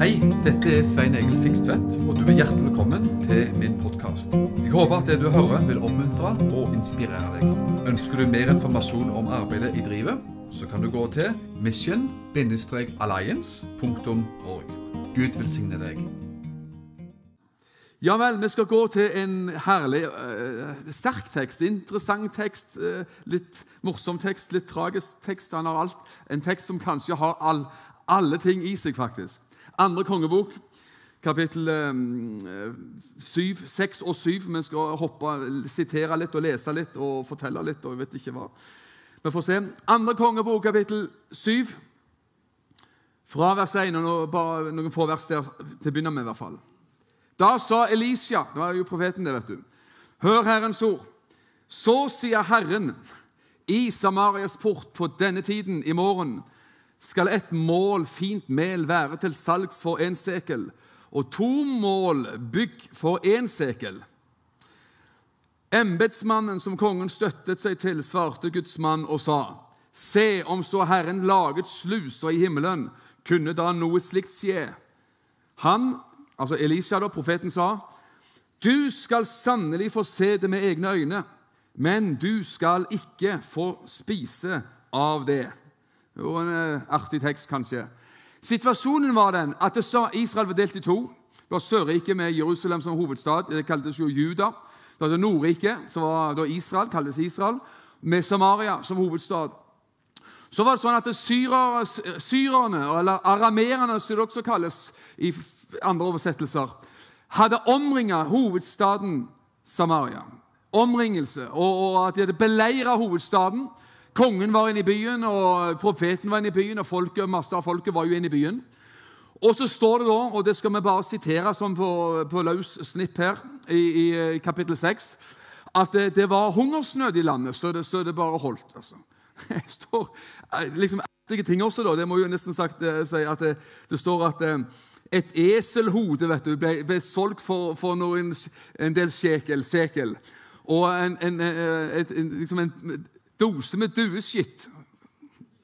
Hei, dette er Svein Egil Fikstvedt, og du er hjertelig velkommen til min podkast. Jeg håper at det du hører, vil oppmuntre og inspirere deg. Ønsker du mer informasjon om arbeidet i drivet, så kan du gå til mission-alliance.org. Gud velsigne deg. Ja vel, vi skal gå til en herlig, uh, sterk tekst, interessant tekst, uh, litt morsom tekst, litt tragisk tekst. Han har alt, En tekst som kanskje har all, alle ting i seg, faktisk. Andre kongebok, kapittel uh, 7, 6 og 7. Vi skal hoppe, sitere litt og lese litt og fortelle litt. og jeg vet ikke hva. Vi får se. Andre kongebok, kapittel 7, fra vers 1, og bare noen få vers der til å begynne med. i hvert fall. Da sa Elisha Det var jo profeten, det, vet du. Hør Herrens ord. Så sier Herren, i Samarias port på denne tiden i morgen skal et mål fint mel være til salgs for én sekel, og to mål bygg for én sekel. Embetsmannen som kongen støttet seg til, svarte Guds mann og sa:" Se, om så Herren laget sluser i himmelen, kunne da noe slikt skje? Han altså Elisha, da, profeten, sa du skal sannelig få se det med egne øyne, men du skal ikke få spise av det. Var en uh, artig tekst, kanskje. Situasjonen var den at Israel var delt i to. Det var Sørriket med Jerusalem som hovedstad. Det kaltes jo Juda. Det var Nordriket, som var Israel, kaltes Israel, med Samaria som hovedstad. Så var det sånn at syrerne, eller arameerne, som det også kalles i andre oversettelser, hadde omringa hovedstaden Samaria. Omringelse, og, og at de hadde beleira hovedstaden. Kongen var inne i byen, og profeten var inne i byen, og folket, masse av folket var jo inne i byen. Og så står det da, og det skal vi bare sitere som på, på løs snipp her, i, i kapittel 6, at det, det, var hungersnød i landet, så det, så det bare holdt. altså. Det står liksom artige ting også, da. Det må jo nesten sagt eh, si at det, det står at eh, et eselhode vet du, ble, ble solgt for, for noen, en del shekel, sekel. Og en, en, et, liksom en dose med dueskitt,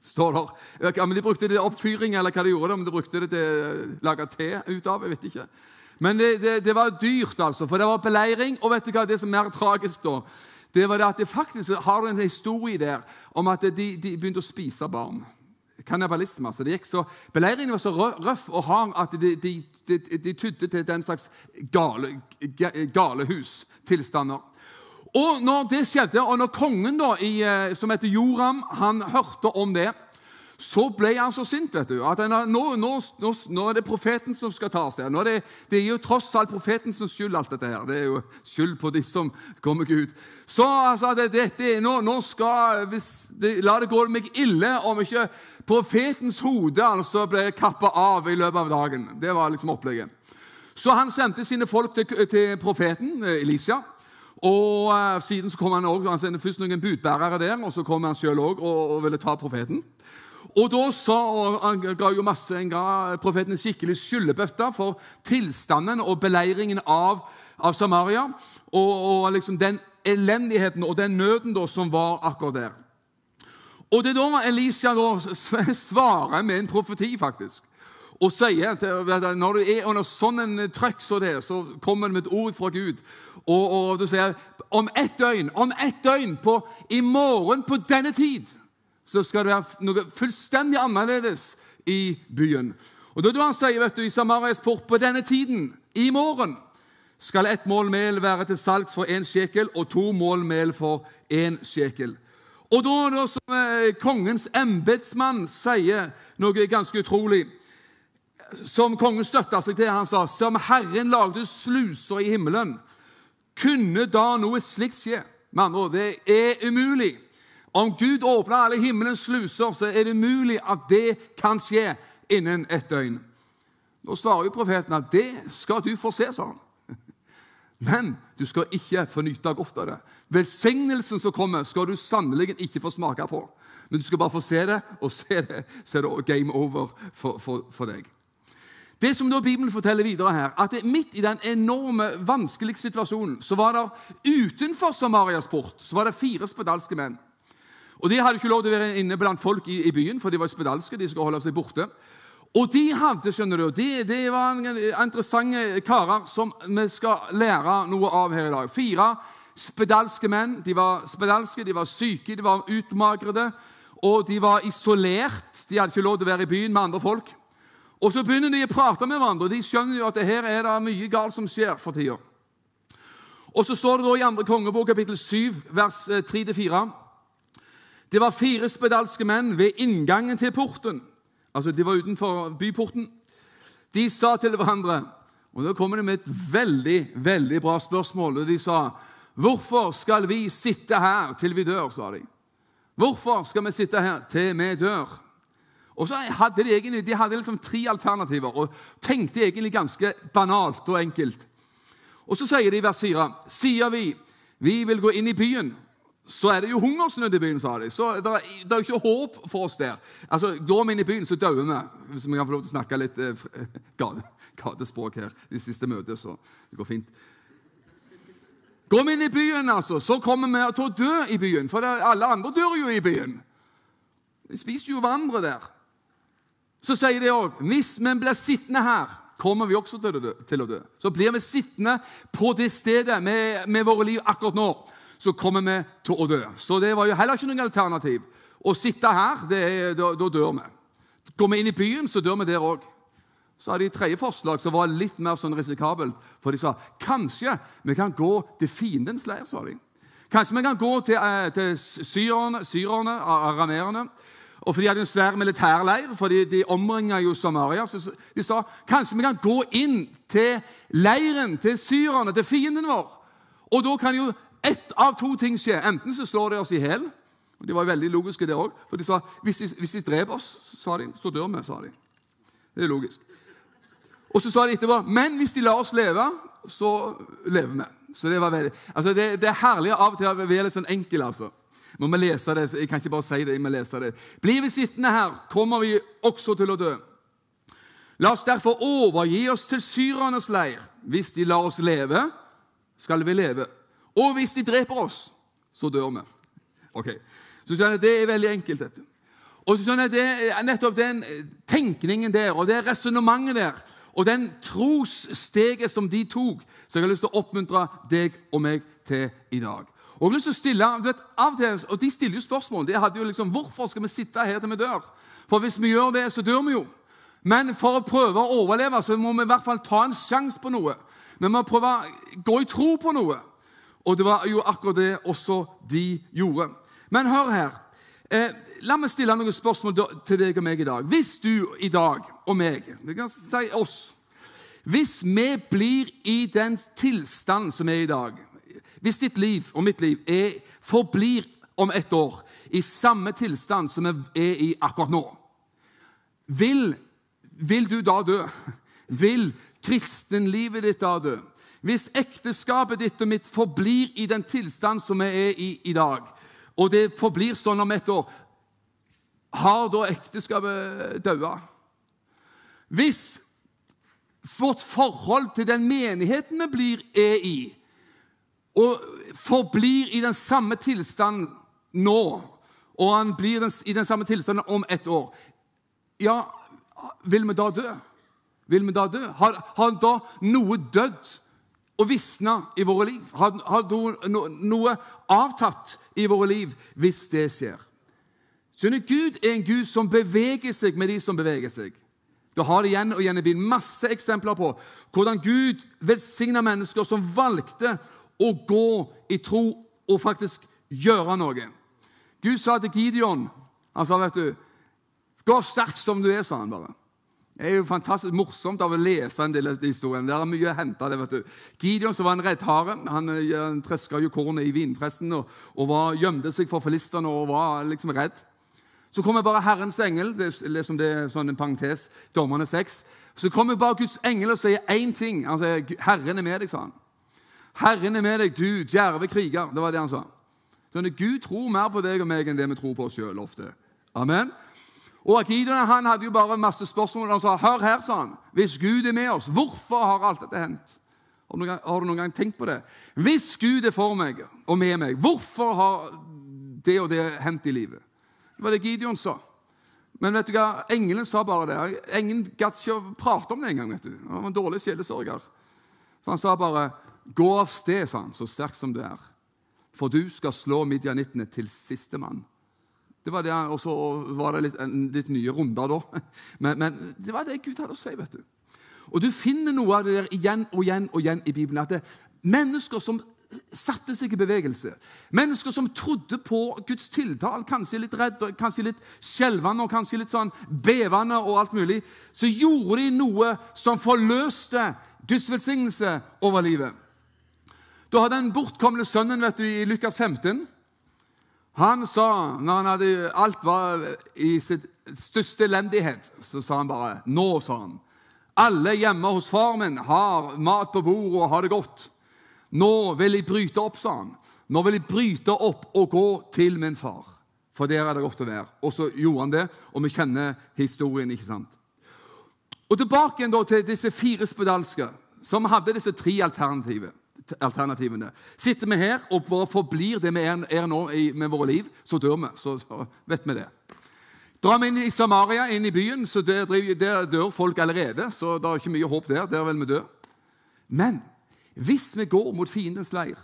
står der. Ja, men De brukte det til oppfyring, eller hva de gjorde, om de brukte det til å lage te ut av. jeg vet ikke. Men det, det, det, var dyrt, altså, for det var beleiring. Og vet du hva, det som er mer tragisk, da, det var det at det faktisk har en historie der om at de, de begynte å spise barn kannibalisme. Altså det gikk så, Beleiringen var så røff og hard at de, de, de, de tydde til den slags gale, galehustilstander. Og når det skjedde, og når kongen, da, i, eh, som heter Joram, han hørte om det, så ble han så sint. vet du, at nå, nå, nå, nå, er det profeten som skal ta seg. Nå er det, det, er jo tross alt profeten som skyld, alt dette her. Det er jo skyld på de som kommer Gud. Så altså, det, det, nå, skal hvis, La det gå meg ille om ikke profetens hode altså ble kappa av i løpet av dagen. Det var liksom opplegget. Så han sendte sine folk til, til profeten eh, Elisia. Og uh, siden så kom Han også, han sendte først noen budbærere der, og så kom han sjøl òg og, og ville ta profeten. Og da sa, og Han ga jo masse, han ga profeten en skikkelig skyllebøtte for tilstanden og beleiringen av, av Samaria. Og, og, liksom den elendigheten og den nøden da, som var akkurat der. Og det er da Elisha da svarer med en profeti, faktisk. Og sier at når du er under sånn en trøkk som det, så kommer det med et ord fra Gud. Og, og du sier om ett døgn, om ett døgn, på, i morgen på denne tid så skal det være noe fullstendig annerledes i byen. Og da du han sier vet du, i Samarias port på denne tiden, i morgen, skal ett mål mel være til salgs for én sjekel og to mål mel for én sjekel. Og da, da som eh, kongens embetsmann sier noe ganske utrolig Som kongen støtta seg til, han sa som Herren lagde sluser i himmelen, kunne da noe slikt skje? Med andre ord, det er umulig. Om Gud åpner alle himmelens sluser, så er det mulig at det kan skje innen et døgn. Nå svarer jo profeten at det skal du få se, sa han. Men du skal ikke få nyte godt av det. Velsignelsen som kommer, skal du sannelig ikke få smake på. Men du skal bare få se det, og se det, så er det game over for, for, for deg. Det som da Bibelen forteller videre her, at midt i den enorme, vanskelige situasjonen så var det utenfor Samarias port så var det fire spedalske menn. Og De hadde ikke lov til å være inne blant folk i, i byen, for de var spedalske. de skulle holde seg borte. Og de hadde, skjønner du, de, de var interessante karer som vi skal lære noe av her i dag. Fire spedalske menn. De var spedalske, de var syke, de var utmagrede, og de var isolert. De hadde ikke lov til å være i byen med andre folk. Og så begynner de å prate med hverandre, og de skjønner jo at det her er det mye galt som skjer for tida. Og så står det da i 2. kongebok kapittel 7, vers eh, 3-4. Det var fire spedalske menn ved inngangen til porten. Altså, De var utenfor byporten. De sa til hverandre Og Da kommer de med et veldig veldig bra spørsmål. og De sa, 'Hvorfor skal vi sitte her til vi dør?' sa de. 'Hvorfor skal vi sitte her til vi dør?' Og så hadde De egentlig, de hadde liksom tre alternativer og tenkte egentlig ganske banalt og enkelt. Og så sier de i vers 4.: Sier vi vi vil gå inn i byen, så er det jo hungersnød i byen, sa de. Så det er, det er jo ikke håp for oss der. Altså, Går vi inn i byen, så dør vi. Hvis vi kan få lov til å snakke litt eh, gatespråk her i siste møte, så det går fint. Går vi inn i byen, altså, så kommer vi til å dø i byen. For alle andre dør jo i byen. De spiser jo hverandre der. Så sier de òg hvis vi blir sittende her, kommer vi også til å dø. Til å dø. Så blir vi sittende på det stedet med, med våre liv akkurat nå, så kommer vi til å dø. Så det var jo heller ikke noe alternativ. Å sitte her, er, da, da dør vi. Går vi inn i byen, så dør vi der òg. Så hadde de tredje forslag som var litt mer sånn risikabelt. For de sa kanskje vi kan gå til fiendens leir. sa de. Kanskje vi kan gå til, eh, til syrerne, syrerne, arameerne. Og for De hadde en svær militærleir, for de, de omringa jo Samaria. Så de sa kanskje vi kan gå inn til leiren til syrerne, til fienden vår. Og da kan jo ett av to ting skje. Enten så slår de oss i hjel. De var veldig logiske, det òg. For de sa hvis de, hvis de dreper oss, sa de, så dør vi. sa de. Det er logisk. Og så sa de etterpå men hvis de lar oss leve, så lever vi. Så Det var veldig, altså det, det er herlig av og til å være litt sånn enkel. altså. Må vi lese det, Jeg kan ikke bare si det. jeg må lese det. Blir vi sittende her, kommer vi også til å dø. La oss derfor overgi oss til syrernes leir. Hvis de lar oss leve, skal vi leve. Og hvis de dreper oss, så dør vi. Ok, så skjønner jeg, Det er veldig enkelt. dette. Og så skjønner jeg, det er nettopp den tenkningen der og det resonnementet der og den trossteget som de tok, så jeg har lyst til å oppmuntre deg og meg til i dag. Og jeg lyst til å stille, du vet, av til, og De stiller jo spørsmål. De hadde jo liksom, Hvorfor skal vi sitte her til vi dør? For hvis vi gjør det, så dør vi jo. Men for å prøve å overleve så må vi i hvert fall ta en sjanse på noe. Vi må prøve å gå i tro på noe. Og det var jo akkurat det også de gjorde. Men hør her. Eh, la meg stille noen spørsmål til deg og meg i dag. Hvis du i dag og meg Vi kan si oss. Hvis vi blir i den tilstand som er i dag Hvis ditt liv og mitt liv er, forblir om ett år i samme tilstand som vi er i akkurat nå, vil, vil du da dø? Vil kristenlivet ditt da dø? Hvis ekteskapet ditt og mitt forblir i den tilstand som vi er i i dag, og det forblir sånn om ett år, har da ekteskapet daua? Hvis vårt forhold til den menigheten vi blir er i, og forblir i den samme tilstand nå, og han blir i den samme tilstanden om ett år, ja, vil vi da dø? Vil vi da dø? Har, har da noe dødd og visna i våre liv? Har, har no, noe avtatt i våre liv hvis det skjer? Skjønner, Gud er en Gud som beveger seg med de som beveger seg. Du har det igjen og igjen i Bibelen masse eksempler på hvordan Gud velsigna mennesker som valgte å gå i tro og faktisk gjøre noe. Gud sa til Gideon Han sa, vet du, 'Gå sterk som du er', sa han bare. Det er jo fantastisk morsomt av å lese en del av de historiene. Det er mye å hente det, vet du. Gideon som var en reddhare, han, eh, han treska jo kornet i vinpressen og, og var, gjemte seg for filistene og var liksom redd. Så kommer bare Herrens engel, det er liksom det er sånn en parentes, dommerne seks. Så kommer bare Guds engel og sier én ting. Han sier, 'Herren er med deg', sa han. 'Herren er med deg, du djerve kriger'. Det var det han sa. Sånn, at Gud tror mer på deg og meg enn det vi tror på oss sjøl ofte. Amen. Og Gideon han hadde jo bare masse spørsmål. Han sa, 'Hør her', sa han. 'Hvis Gud er med oss, hvorfor har alt dette hendt?' Har du, noen gang, tenkt på det? Hvis Gud er for meg og med meg, hvorfor har det og det hendt i livet? Det var det Gideon sa. Men vet du hva? engelen sa bare det. Engelen gadd ikke å prate om det engang. Han var en dårlig sjelesorger. Så han sa bare 'Gå av sted', sa han, 'så sterk som du er', 'for du skal slå midjanittene til sistemann'. Det var det, Og så var det litt, litt nye runder da. Men, men, det var det Gud hadde å si. vet du. Og Du finner noe av det der igjen og igjen og igjen i Bibelen. at det, Mennesker som satte seg i bevegelse. Mennesker som trodde på Guds tiltale, kanskje litt redd, kanskje litt skjelvende og kanskje litt sånn bevende og alt mulig. Så gjorde de noe som forløste Guds velsignelse over livet. Du hadde den bortkomne sønnen vet du, i Lukas 15. Han sa, når han hadde, alt var i sitt største elendighet, så sa han bare Nå, sa han. Alle hjemme hos far min har mat på bordet og har det godt. Nå vil jeg bryte opp, sa han. Nå vil jeg bryte opp og gå til min far. For der er det godt å være. Og så gjorde han det, og vi kjenner historien. ikke sant? Og Tilbake igjen da til disse fire spedalske, som hadde disse tre alternativene. Sitter vi her og bare forblir det vi er, nå i, med våre liv, så dør vi. Så, så vet vi det. Drar vi inn i Samaria, inn i byen, så der, der dør folk allerede. Så det er ikke mye håp der. Der vil vi dø. Men hvis vi går mot fiendens leir,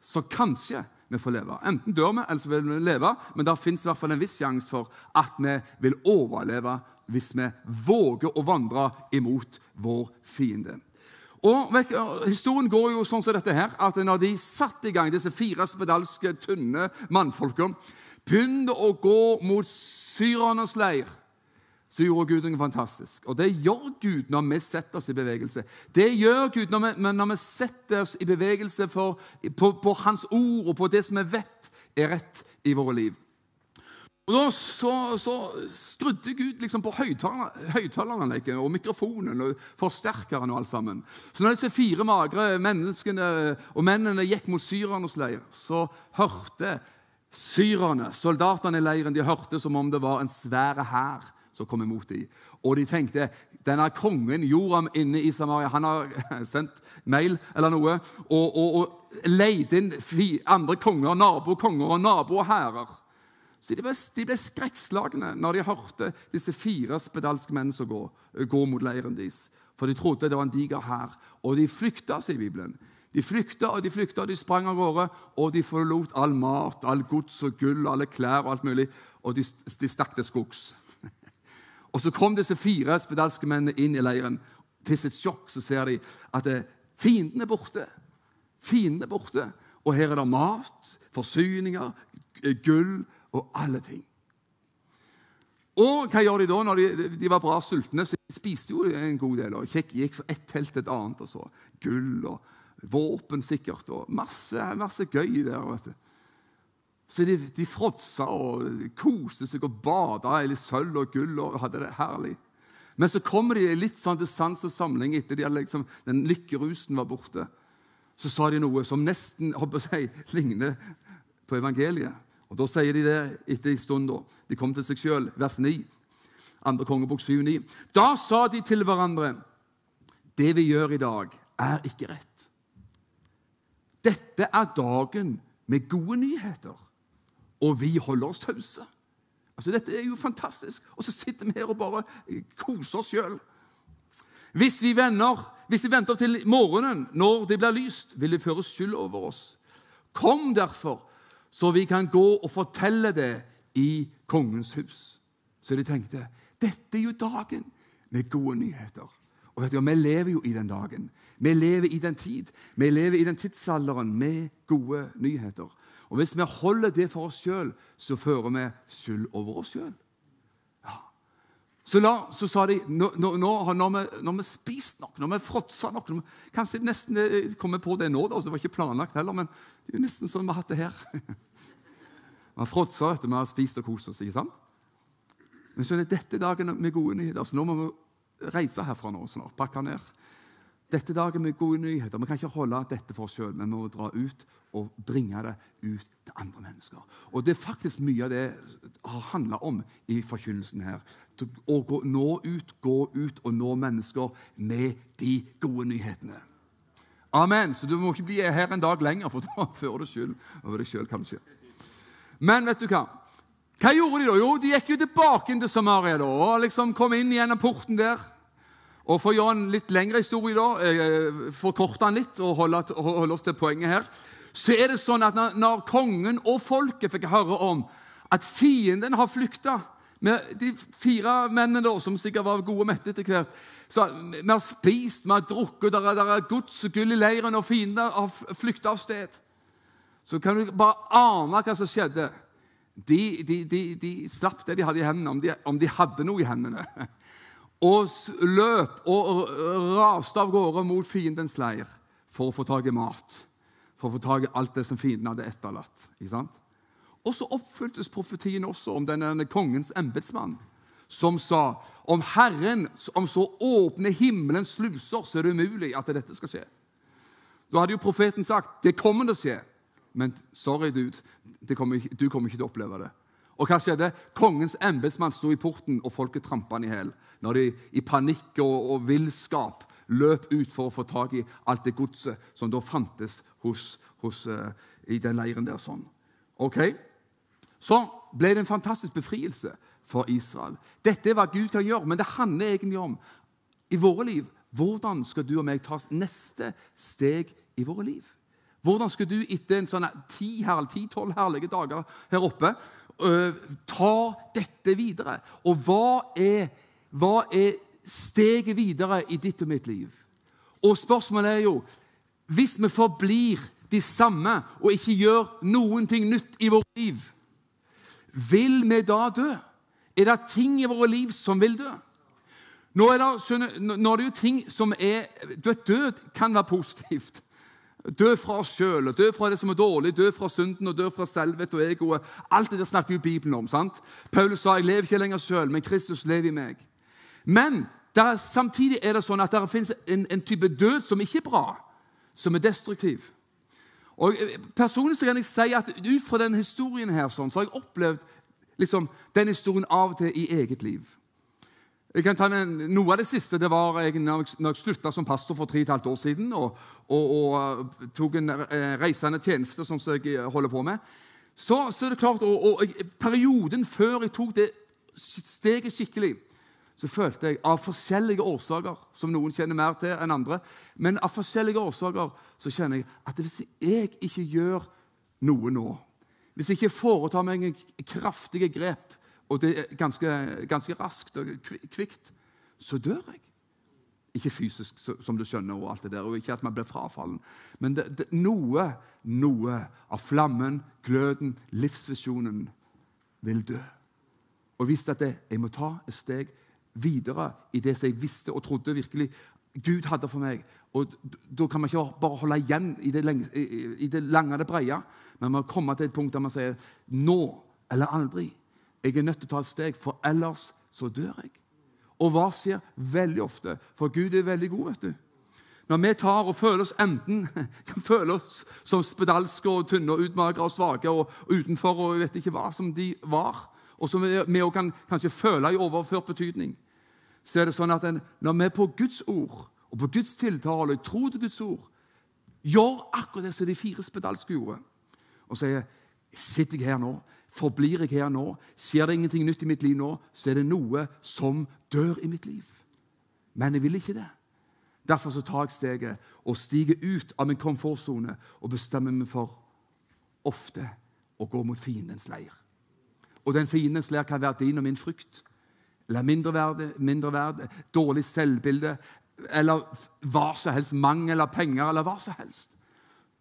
så kanskje vi får leve. Enten dør vi, eller så vil vi leve, men det fins en viss sjanse for at vi vil overleve hvis vi våger å vandre imot vår fiende. Og Historien går jo sånn som dette her, at når de satte i gang, disse fire spedalske, tynne mannfolkene, begynte å gå mot syrernes leir så gjorde Gud noe fantastisk. Og det gjør Gud når vi setter oss i bevegelse. Det gjør Gud når vi, når vi setter oss i bevegelse for, på, på, Hans ord og på det som vi vet er rett i våre liv. Og Da så, så skrudde Gud liksom på høyttaleranlegget og mikrofonen og forsterkeren og alt sammen. Så når disse fire magre menneskene og mennene gikk mot syrernes leir, så hørte syrerne, soldatene i leiren, de hørte som om det var en svær hær som kom imot dem. Og de tenkte denne kongen Joram inne i Samaria han har sendt mail eller noe og, og, og leid inn andre konger, nabokonger og nabohærer. Så De ble, de ble skrekkslagne når de hørte disse fire spedalske mennene som går, går mot leiren deres. For de trodde det var en diger hær. Og de flykta, sier Bibelen. De flykta og de flykta, og de sprang av gårde, og de forlot all mat, all gods og gull, alle klær og alt mulig, og de, de stakk til skogs. Og Så kom disse fire spedalske mennene inn i leiren. Til sitt sjokk så ser de at fienden er borte. Fienden er borte. Og her er det mat, forsyninger, gull og alle ting. Og hva gjør de da når de, de var bra sultne? Så De spiste jo en god del. og Gikk, gikk fra ett telt til et annet. og så Gull og våpen sikkert. og Masse, masse gøy der. vet du. Så de, de fråtsa og koste seg og bada i sølv og gull og hadde det herlig. Men så kommer de litt sånn til sans og samling etter de liksom, den lykkerusen var borte. Så sa de noe som nesten jeg, ligner på evangeliet. Og Da sier de det etter en stund. da. De kom til seg sjøl, vers 9. Andre kongebok 7-9. Da sa de til hverandre Det vi gjør i dag, er ikke rett. Dette er dagen med gode nyheter og vi holder oss tause. Altså, Dette er jo fantastisk. Og så sitter vi her og bare koser oss sjøl. Hvis vi hvis vi venter til morgenen, når det blir lyst, vil det føre skyld over oss. Kom derfor, så vi kan gå og fortelle det i kongens hus. Så de tenkte dette er jo dagen med gode nyheter. Og vet du, Vi lever jo i den dagen. Vi lever i den tid. Vi lever i den tidsalderen med gode nyheter. Og Hvis vi holder det for oss sjøl, så fører vi skyld over oss sjøl. Ja. la, så, sa de nå, nå, når, vi, har vi spist nok, nå har vi fråtsa nok vi, Kanskje nesten kommer på det nå, da, så det var ikke planlagt heller, men det er jo nesten sånn vi har hatt det her. Vi har fråtsa vi har spist og kost oss. ikke sant? Men så er det dette dagen med gode nyheter. Så nå må vi reise herfra nå snart. Pakke ned. Dette dagen med gode nyheter. Vi kan ikke holde dette for oss sjøl, men vi må dra ut og bringe det ut til andre mennesker. Og Det er faktisk mye av det har handla om i forkynnelsen her. Å gå, nå ut, gå ut og nå mennesker med de gode nyhetene. Amen. Så du må ikke bli her en dag lenger, for da fører du skyld over deg sjøl, kanskje. Men vet du hva? Hva gjorde de da? Jo, de gikk jo tilbake inn til Samaria da, og liksom kom inn gjennom porten der. Og For å gjøre en litt lengre historie, da, eh, forkorte den litt og holde, holde, oss til poenget her, så er det sånn at når, kongen og folket fikk høre om at fienden har flykta med de fire mennene da, som sikkert var gode og mette etter hvert så Vi har spist, vi har drukket, det er, er gods og gull i leiren, og fiender har flykta av sted. Så kan du bare ane hva som skjedde. De, de, de, de slapp det de hadde i hendene, om de, om de hadde noe i hendene og løp og raste av gårde mot fiendens leir for å få tak i mat. For å få tak i alt det som fienden hadde etterlatt. Og så oppfyltes profetien også om denne kongens embetsmann, som sa om Herren om så åpner himmelens sluser, så er det umulig at dette skal skje. Da hadde jo profeten sagt det kommer til å skje, men sorry, dude, kommer, du kommer ikke til å oppleve det. Og hva skjedde? Kongens embetsmann sto i porten, og folket trampa han i hæl. Når de i panikk og, og villskap løp ut for å få tak i alt det godset som da fantes hos, hos, uh, i den leiren der. sånn. Ok? Så ble det en fantastisk befrielse for Israel. Dette er hva Gud kan gjøre, men det handler egentlig om i våre liv hvordan skal du og meg ta neste steg i våre liv. Hvordan skal du etter en sånn ti-tolv herlige dager her oppe ta dette videre. Og hva er, hva er steget videre i ditt og mitt liv? Og spørsmålet er jo Hvis vi forblir de samme og ikke gjør noen ting nytt i vårt liv, vil vi da dø? Er det ting i våre liv som vil dø? Nå er det, nå er det jo ting som er du vet, Død kan være positivt. Dø fra oss sjøl, dø fra det som er dårlig, dø fra synden og dø fra selvhet og egoet. Alt det der snakker jo Bibelen om. sant? Paulus sa jeg lever ikke lenger sjøl, men Kristus lever i meg. Men der, samtidig er det sånn at det finnes en, en, type død som ikke er bra, som er destruktiv. Og eh, Personlig så kan jeg si at ut fra denne historien her, sånn, så har jeg opplevd liksom, den historien av og til i eget liv. Jeg kan ta en, Noe av det siste det var jeg, når jeg, når jeg slutta som pastor for tre og et halvt år siden og, og, og uh, tok en uh, reisende tjeneste, sånn som jeg uh, holder på med. Så, så er det klart, og, og, Perioden før jeg tok det steget skikkelig, så følte jeg av forskjellige årsaker, som noen kjenner mer til enn andre, men av forskjellige årsaker så kjenner jeg at hvis jeg ikke gjør noe nå, hvis jeg ikke foretar meg en kraftige grep og det er ganske, ganske raskt og kvikt, så dør jeg. Ikke fysisk, som du skjønner, og alt det der, og ikke at man blir frafallen. Men det, det, noe, noe av flammen, gløden, livsvisjonen vil dø. Og visste at det, jeg må ta et steg videre i det som jeg visste og trodde virkelig Gud hadde for meg. Og Da kan man ikke bare holde igjen i det, lenge, i det lange og det breie, men man må komme til et punkt der man sier nå eller aldri. Jeg er nødt til å ta et steg, for ellers så dør jeg. Og hva skjer veldig ofte? For Gud er veldig god, vet du. Når vi tar og føler oss enten kan føle oss som spedalske og tynne og utmagra og svake og, utenfor og vet ikke hva som de var, og som vi òg kan kanskje føle i overført betydning, så er det sånn at en, når vi på Guds ord og på Guds tiltale, og tro til Guds ord, gjør akkurat det som de fire spedalske gjorde, og sier Sitter jeg her nå? Forblir jeg her nå? Skjer det ingenting nytt i mitt liv nå, så er det noe som dør i mitt liv. Men jeg vil ikke det. Derfor så tar jeg steget og stiger ut av min komfortsone og bestemmer meg for ofte å gå mot fiendens leir. Og den fiendens leir kan være din og min frykt. Eller mindreverd, mindre dårlig selvbilde, eller hva som helst, mangel av penger, eller hva som helst.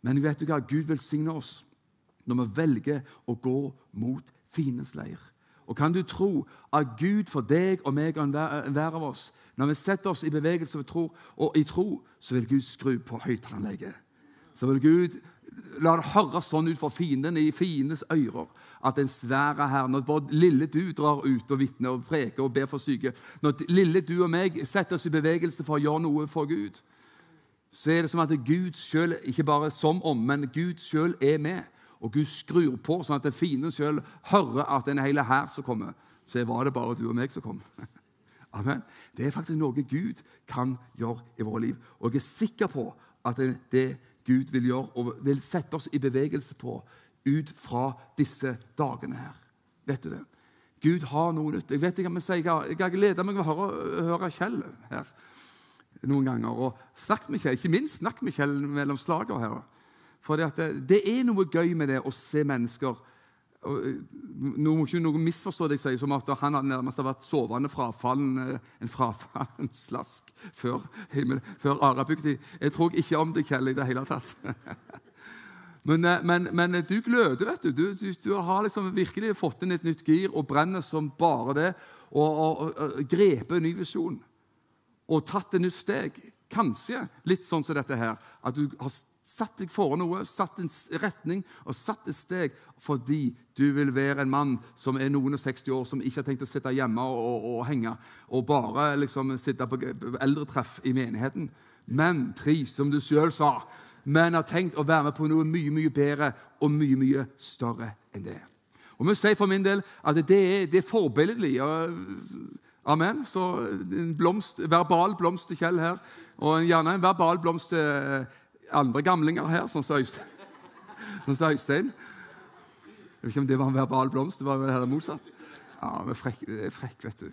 Men vet du hva? Gud velsigner oss når vi velger å gå mot fiendens leir. Og kan du tro at Gud for deg og meg og enhver av oss Når vi setter oss i bevegelse og, tro, og i tro, så vil Gud skru på høyttaleranlegget. Så vil Gud la det høres sånn ut for fienden i fiendens ører at en svære her, når både lille du drar ut og vitner og preker og ber for syke Når lille du og meg setter oss i bevegelse for å gjøre noe for Gud, så er det som at Gud sjøl, ikke bare som om, men Gud sjøl er med og Gud skrur på, sånn at fienden sjøl hører at en hel hær som kommer. Så var det bare du og meg som kom. Amen. Det er faktisk noe Gud kan gjøre i våre liv. Og jeg er sikker på at det, det Gud vil gjøre og vil sette oss i bevegelse på ut fra disse dagene her. Vet du det? Gud har noe nytt. Jeg vet ikke hva vi sier, jeg har gleda meg å høre, høre Kjell her noen ganger. Og snakket med Kjell, ikke minst snakket med Kjell mellom slagene her. For det, det, er noe gøy med det å se mennesker Nå må ikke noen misforstå det jeg sier, som at han nærmest har vært sovende frafallen, en frafallen slask før, før Arabukti. Jeg tror ikke om det, Kjell, i det hele tatt. Men, men, men, du gløder, vet du. Du, du. du, har liksom virkelig fått inn et nytt gir og brenner som bare det. Og, og, og grepet en ny visjon og tatt et nytt steg. Kanskje litt sånn som dette her. At du har satt deg for noe, satt en retning og satt et steg fordi du vil være en mann som er noen og 60 år, som ikke har tenkt å sitte hjemme og, og, og henge og bare liksom sitte på eldretreff i menigheten. Men pris, som du sjøl sa, men har tenkt å være med på noe mye mye bedre og mye mye større enn det. Og vi sier for min del at det er, det er forbilledlig. Amen. Så en blomst, verbal blomst til Kjell her, og gjerne en verbal blomst til eh, andre gamlinger her, sånn som Øystein. Jeg vet ikke om det var en verbal blomst, det var vel heller motsatt. Ja, men frekk, frekk, vet du.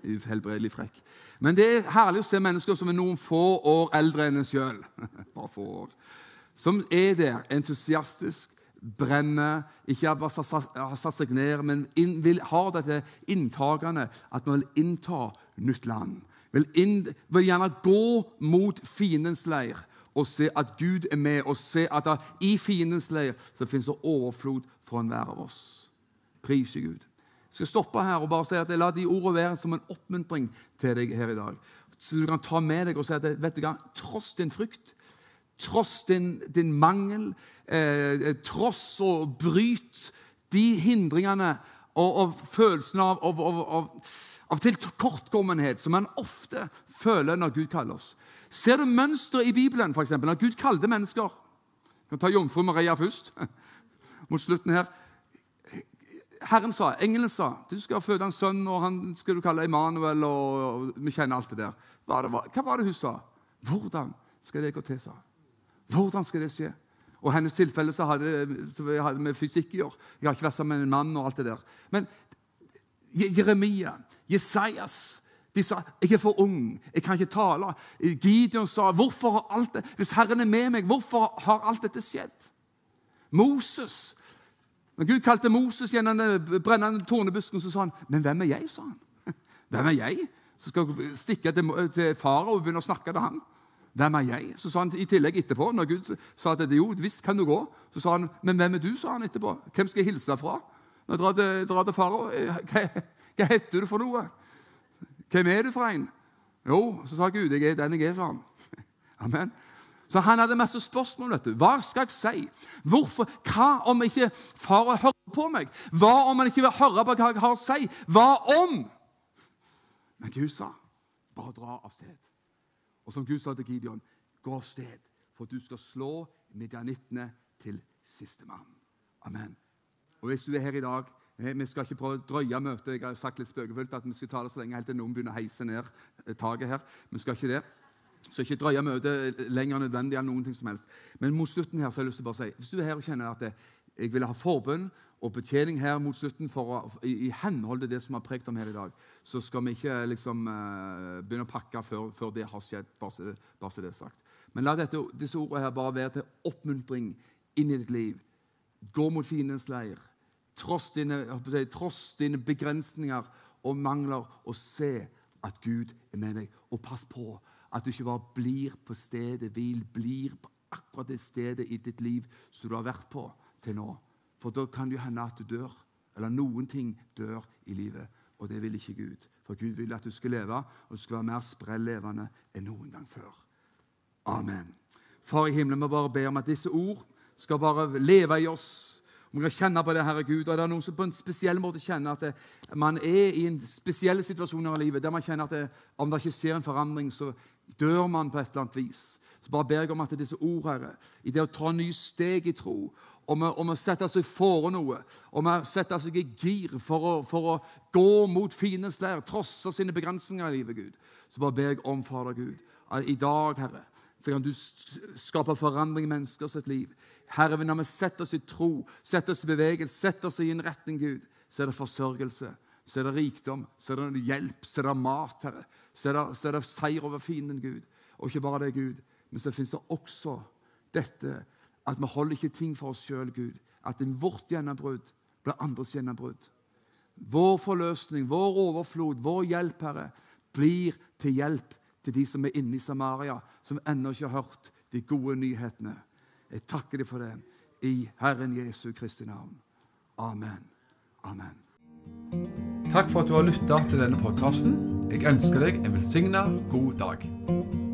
Uhelbredelig frekk. Men det er herlig å se mennesker som er noen få år eldre enn en sjøl. Bare få år. Som er der entusiastisk, brenner, ikke bare har satt seg ned, men inn, vil, har dette inntagende at man vil innta nytt land. Vil, inn, vil gjerne gå mot fiendens leir og se at Gud er med, og se at det, i fiendens leir så finnes det overflod for enhver av oss. Prise Gud. Jeg skal stoppe her og bare si at jeg lar de ordene være som en oppmuntring til deg her i dag. Så du kan ta med deg og si at vet du hva, tross din frykt, tross din, din mangel, eh, tross og bryt de hindringene og, og følelsen av, av, av, av tilkortkommenhet som man ofte føler når Gud kaller oss. Ser du mønsteret i Bibelen, f.eks., når Gud kalte mennesker? Jeg kan ta jomfru Maria først, mot slutten her. Herren sa, Engelen sa du skal føde en sønn, og han skal du kalle Emanuel. og Vi kjenner alt det der. Hva, det var, hva var det hun sa? Hvordan skal det gå til, sa Hvordan skal det skje? Og hennes tilfelle så hadde, så hadde med fysikk å gjøre. Jeg har ikke vært sammen med en mann og alt det der. Men Jeremia, Jesajas de sa jeg er for ung, jeg kan ikke tale. Gideon sa hvorfor har alt det, hvis Herren er med meg, hvorfor har alt dette skjedd? Moses Når Gud kalte Moses gjennom den brennende tornebusken, så sa han men hvem er jeg? sa han. Hvem er jeg som skal stikke til, til farao og begynne å snakke til ham? Hvem er jeg? Så sa han i tillegg etterpå, når Gud sa at jo, visst kan du gå, så sa han, men hvem er du? sa han etterpå. Hvem skal jeg hilse fra? Når jeg drar til, drar til farao, hva, hva heter du for noe? Hvem er du for en? Jo, så sa Gud, jeg er den jeg er, sa han. Amen. Så han hadde masse spørsmål. vet du. Hva skal jeg si? Hvorfor? Hva om ikke far hører på meg? Hva om han ikke vil høre på hva jeg har å si? Hva om? Men Gud sa, bare dra av sted. Og som Gud sa til Gideon, gå av sted, for du skal slå midjanittene til sistemann. Amen. Og hvis du er her i dag vi skal ikke prøve å drøye møtet. Jeg har sagt litt spøkefullt at vi skal ta det så lenge helt til noen begynner å heise ned eh, taket her. Vi skal ikke det. Så ikke drøye møtet lenger nødvendig enn noen ting som helst. Men mot slutten her så har jeg lyst til å bare si, hvis du er her og kjenner at jeg vil ha forbønn og betjening her mot slutten for å, i, i, henhold til det som har prekt om her i dag, så skal vi ikke liksom uh, begynne å pakke før, før, det har skjedd. Bare så, bare så det er sagt. Men la dette, disse ordene her bare være til oppmuntring inn i ditt liv. Gå mot fiendens leir. Tross dine, tross dine begrensninger og mangler, og se at Gud er med deg. Og pass på at du ikke bare blir på stedet hvil, blir på akkurat det stedet i ditt liv som du har vært på til nå. For da kan det hende at du dør. Eller noen ting dør i livet. Og det vil ikke Gud. For Gud vil at du skal leve, og du skal være mer sprellevende enn noen gang før. Amen. Far i himmelen, vi bare ber om at disse ord skal bare leve i oss. Vi kan kjenne på det, Herre Gud. Og det er noen som på en spesiell måte kjenner at det, man er i en spesiell situasjon i livet der man kjenner at det, om det ikke skjer en forandring, så dør man på et eller annet vis. Så bare ber jeg om at disse ord, Herre, i det å ta nye steg i tro, om å, om å sette seg for noe, om å sette seg i gir for å, for å gå mot fiendens leir, trosse sine begrensninger i livet, Gud, så bare ber jeg om, Fader Gud, at i dag, Herre, så kan du skape forandring i menneskers liv. Herre, når vi setter oss i tro, setter oss i bevegelse, setter oss i en retning, Gud, så er det forsørgelse, så er det rikdom, så er det hjelp, så er det mat, Herre. Så er det, så er det seier over fienden, Gud. Og ikke bare det, Gud, men så finnes det også dette at vi holder ikke ting for oss sjøl, Gud. At vårt gjennombrudd blir andres gjennombrudd. Vår forløsning, vår overflod, vår hjelp, Herre, blir til hjelp til de som er inne i Samaria, som ennå ikke har hørt de gode nyhetene. Jeg takker deg for det i Herren Jesu Kristi navn. Amen. Amen. Takk for at du har lytta til denne podkasten. Jeg ønsker deg en velsigna god dag.